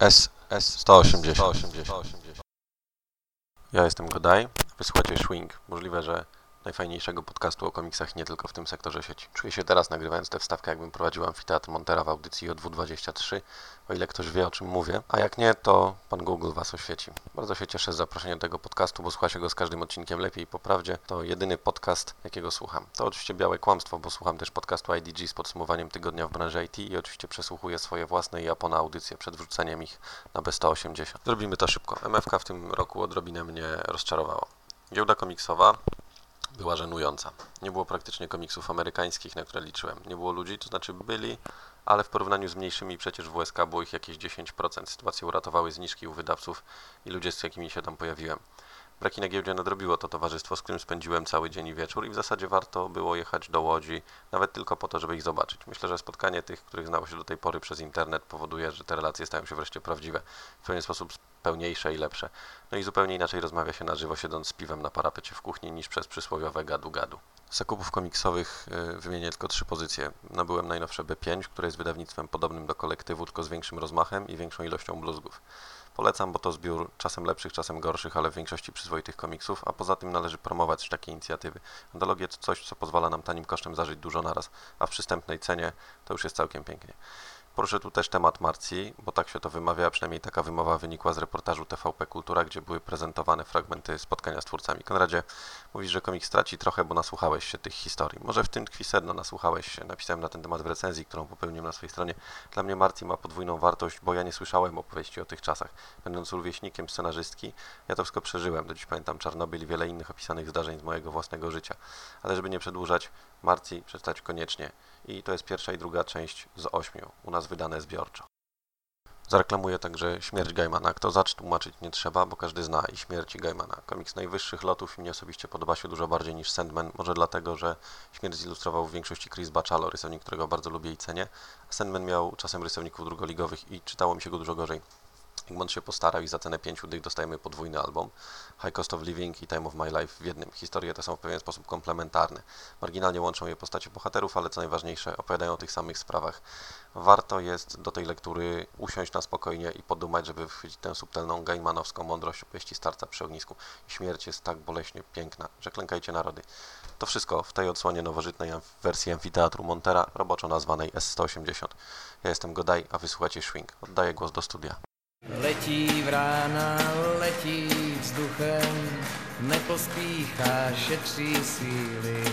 S, S 180. Ja jestem Godaj, wysłuchacie Swing. Możliwe, że najfajniejszego podcastu o komiksach nie tylko w tym sektorze sieci. Czuję się teraz nagrywając tę wstawkę, jakbym prowadził amfiteatr Montera w audycji o 223, o ile ktoś wie o czym mówię, a jak nie, to pan Google was oświeci. Bardzo się cieszę z zaproszenia do tego podcastu, bo słucha się go z każdym odcinkiem lepiej i po prawdzie. To jedyny podcast, jakiego słucham. To oczywiście białe kłamstwo, bo słucham też podcastu IDG z podsumowaniem tygodnia w branży IT i oczywiście przesłuchuję swoje własne i Japona audycje przed wrzuceniem ich na B180. Zrobimy to szybko. MFK w tym roku odrobinę mnie rozczarowała. Giełda komiksowa była żenująca. Nie było praktycznie komiksów amerykańskich, na które liczyłem. Nie było ludzi, to znaczy byli, ale w porównaniu z mniejszymi przecież w USK było ich jakieś 10%. Sytuację uratowały zniżki u wydawców i ludzie, z jakimi się tam pojawiłem. Braki na giełdzie nadrobiło to towarzystwo, z którym spędziłem cały dzień i wieczór i w zasadzie warto było jechać do Łodzi, nawet tylko po to, żeby ich zobaczyć. Myślę, że spotkanie tych, których znało się do tej pory przez internet powoduje, że te relacje stają się wreszcie prawdziwe, w pewien sposób pełniejsze i lepsze. No i zupełnie inaczej rozmawia się na żywo, siedząc z piwem na parapecie w kuchni, niż przez przysłowiowe gadu-gadu. Z zakupów komiksowych y, wymienię tylko trzy pozycje. Nabyłem najnowsze B5, które jest wydawnictwem podobnym do kolektywu, tylko z większym rozmachem i większą ilością bluzgów. Polecam, bo to zbiór czasem lepszych, czasem gorszych, ale w większości przyzwoitych komiksów, a poza tym należy promować takie inicjatywy. Antologie to coś, co pozwala nam tanim kosztem zażyć dużo naraz, a w przystępnej cenie to już jest całkiem pięknie. Poruszę tu też temat Marcji, bo tak się to wymawia, przynajmniej taka wymowa wynikła z reportażu TVP Kultura, gdzie były prezentowane fragmenty spotkania z twórcami. Konradzie, mówisz, że komiks straci trochę, bo nasłuchałeś się tych historii. Może w tym tkwi sedno, nasłuchałeś się. Napisałem na ten temat w recenzji, którą popełniłem na swojej stronie. Dla mnie Marcji ma podwójną wartość, bo ja nie słyszałem opowieści o tych czasach. Będąc rówieśnikiem scenarzystki, ja to wszystko przeżyłem. Do dziś pamiętam Czarnobyl i wiele innych opisanych zdarzeń z mojego własnego życia. Ale żeby nie przedłużać, Marcji przeczytać koniecznie. I to jest pierwsza i druga część z ośmiu, u nas wydane zbiorczo. Zareklamuję także Śmierć Gaimana. Kto zacz tłumaczyć nie trzeba, bo każdy zna i Śmierci Gaimana. Komiks najwyższych lotów i mnie osobiście podoba się dużo bardziej niż Sandman. Może dlatego, że Śmierć zilustrował w większości Chris Bachalo, rysownik, którego bardzo lubię i cenię. Sandman miał czasem rysowników drugoligowych i czytało mi się go dużo gorzej. Egmont się postarał i za cenę pięciu dych dostajemy podwójny album. High Cost of Living i Time of My Life w jednym. Historie te są w pewien sposób komplementarne. Marginalnie łączą je postacie bohaterów, ale co najważniejsze, opowiadają o tych samych sprawach. Warto jest do tej lektury usiąść na spokojnie i podumać, żeby wchwycić tę subtelną gaimanowską mądrość opowieści starca przy ognisku. Śmierć jest tak boleśnie piękna, że klękajcie narody. To wszystko w tej odsłonie nowożytnej wersji amfiteatru Montera, roboczo nazwanej S180. Ja jestem Godaj, a wysłuchacie Swing. Oddaję głos do studia. Letí vrána, letí vzduchem, nepospíchá, šetří síly.